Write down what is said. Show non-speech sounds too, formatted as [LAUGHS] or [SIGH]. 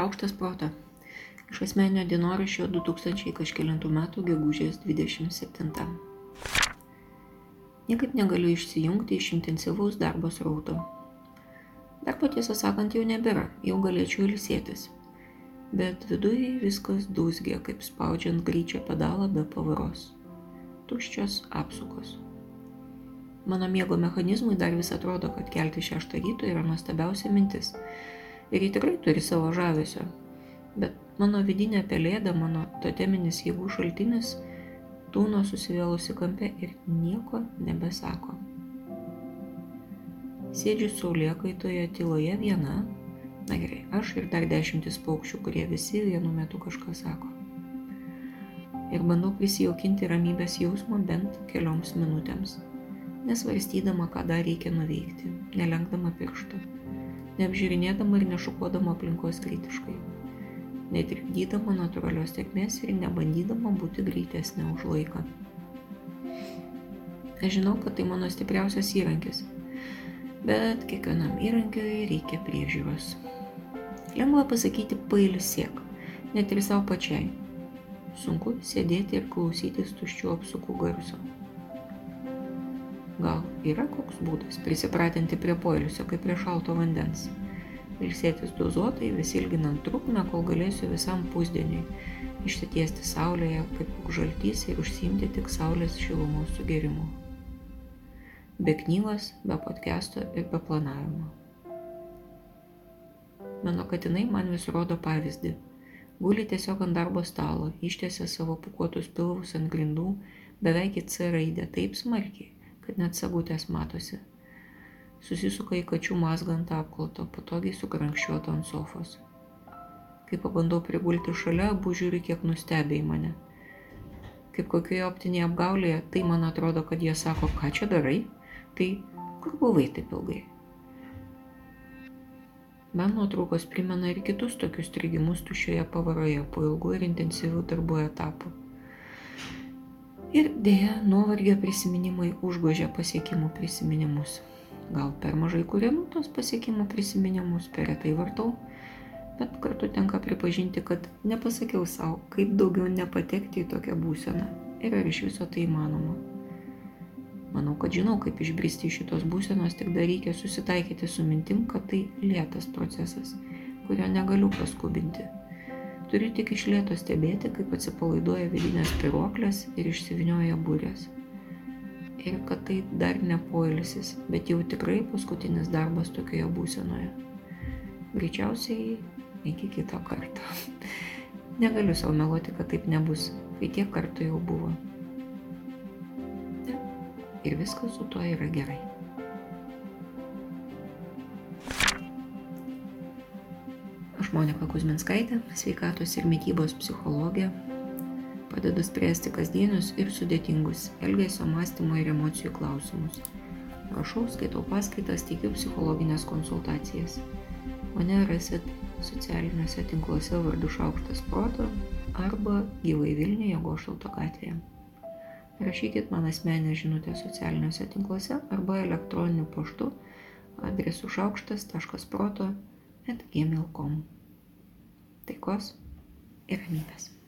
Šaukštas proto. Iš asmeninio dienoraščio 2000 kažkėlintų metų gegužės 27. Niekaip negaliu išsijungti iš intensyvaus darbo srauto. Darbo tiesą sakant jau nebėra, jau galėčiau ilsėtis. Bet viduje viskas dūzgia, kaip spaudžiant greičio pedalą be pavaros. Tuščios apsukos. Mano miego mechanizmui dar vis atrodo, kad kelti šeštą ryto yra nuostabiausia mintis ir ji tikrai turi savo žavesio. Bet mano vidinė pelėda, mano toteminis jėgų šaltinis, tūno susivėlusi kampe ir nieko nebesako. Sėdžiu saulėkaitoje tyloje viena, na gerai, aš ir dar dešimtis paukščių, kurie visi vienu metu kažką sako. Ir bandau prisijaukinti ramybės jausmą bent kelioms minutėms, nesvarstydama, ką dar reikia nuveikti, nelenkdama pirštų neapžiūrinėdama ir nešukuodama aplinkos kritiškai, netrikdydama natūralios sėkmės ir nebandydama būti greitesnė už laiką. Aš žinau, kad tai mano stipriausias įrankis, bet kiekvienam įrankiui reikia priežiūros. Lengva pasakyti pailsėk, net ir savo pačiai. Sunku sėdėti ir klausytis tuščių apsukų garso. Gal yra koks būdas prisipratinti prie poilsio, kaip prie šalto vandens. Ilsėtis dozuotai, vis ilginant trukmę, kol galėsiu visam pusdieniui išsitiesti saulėje kaip žaltys ir užsiimti tik saulės šilumos sugerimu. Be knygos, be podcast'o ir be planavimo. Mano katinai man vis rodo pavyzdį. Guli tiesiog ant darbo stalo, ištiesia savo pukuotus pilvus ant grindų, beveik į C raidę taip smarkiai, kad net sagutės matosi. Susisuka į kačių mazgą ant apkloto, patogiai sukrankščiuoto ant sofos. Kai pabandau prigulti šalia, abu žiūri kiek nustebė į mane. Kaip kokioje optinėje apgaulėje, tai man atrodo, kad jie sako, ką čia darai, tai kur buvai taip ilgai. Man nuotraukos primena ir kitus tokius strigimus tušioje pavaroje po ilgų ir intensyvių darbų etapų. Ir dėja, nuovargio prisiminimai užgožia pasiekimų prisiminimus. Gal per mažai kūrėnu tos pasiekimų prisiminimus, per retai vartau, bet kartu tenka pripažinti, kad nepasakiau savo, kaip daugiau nepatekti į tokią būseną ir ar iš viso tai įmanoma. Manau, kad žinau, kaip išbristi iš šitos būsenos, tik dar reikia susitaikyti su mintim, kad tai lėtas procesas, kurio negaliu paskubinti Turiu tik iš lėto stebėti, kaip atsipalaiduoja vidinės piroklės ir išsivinioja būrės. Ir kad tai dar ne poilsis, bet jau tikrai paskutinis darbas tokioje būsenoje. Greičiausiai iki kito karto. [LAUGHS] Negaliu savo meluoti, kad taip nebus, kai tiek kartų jau buvo. Ir viskas su tuo yra gerai. Aš Monika Kuzminskaitė, sveikatos ir mytybos psichologė, padedu spręsti kasdienius ir sudėtingus elgesio, mąstymo ir emocijų klausimus. Rašau, skaitau paskaitas, teikiu psichologinės konsultacijas. Mane rasit socialiniuose tinkluose vardu Šaukštas Proto arba gyvai Vilniuje Gošalto gatvėje. Rašykit man asmenę žinutę socialiniuose tinkluose arba elektroniniu paštu adresu šaukštas.proto at gmail.com. Taikos ir ramybės.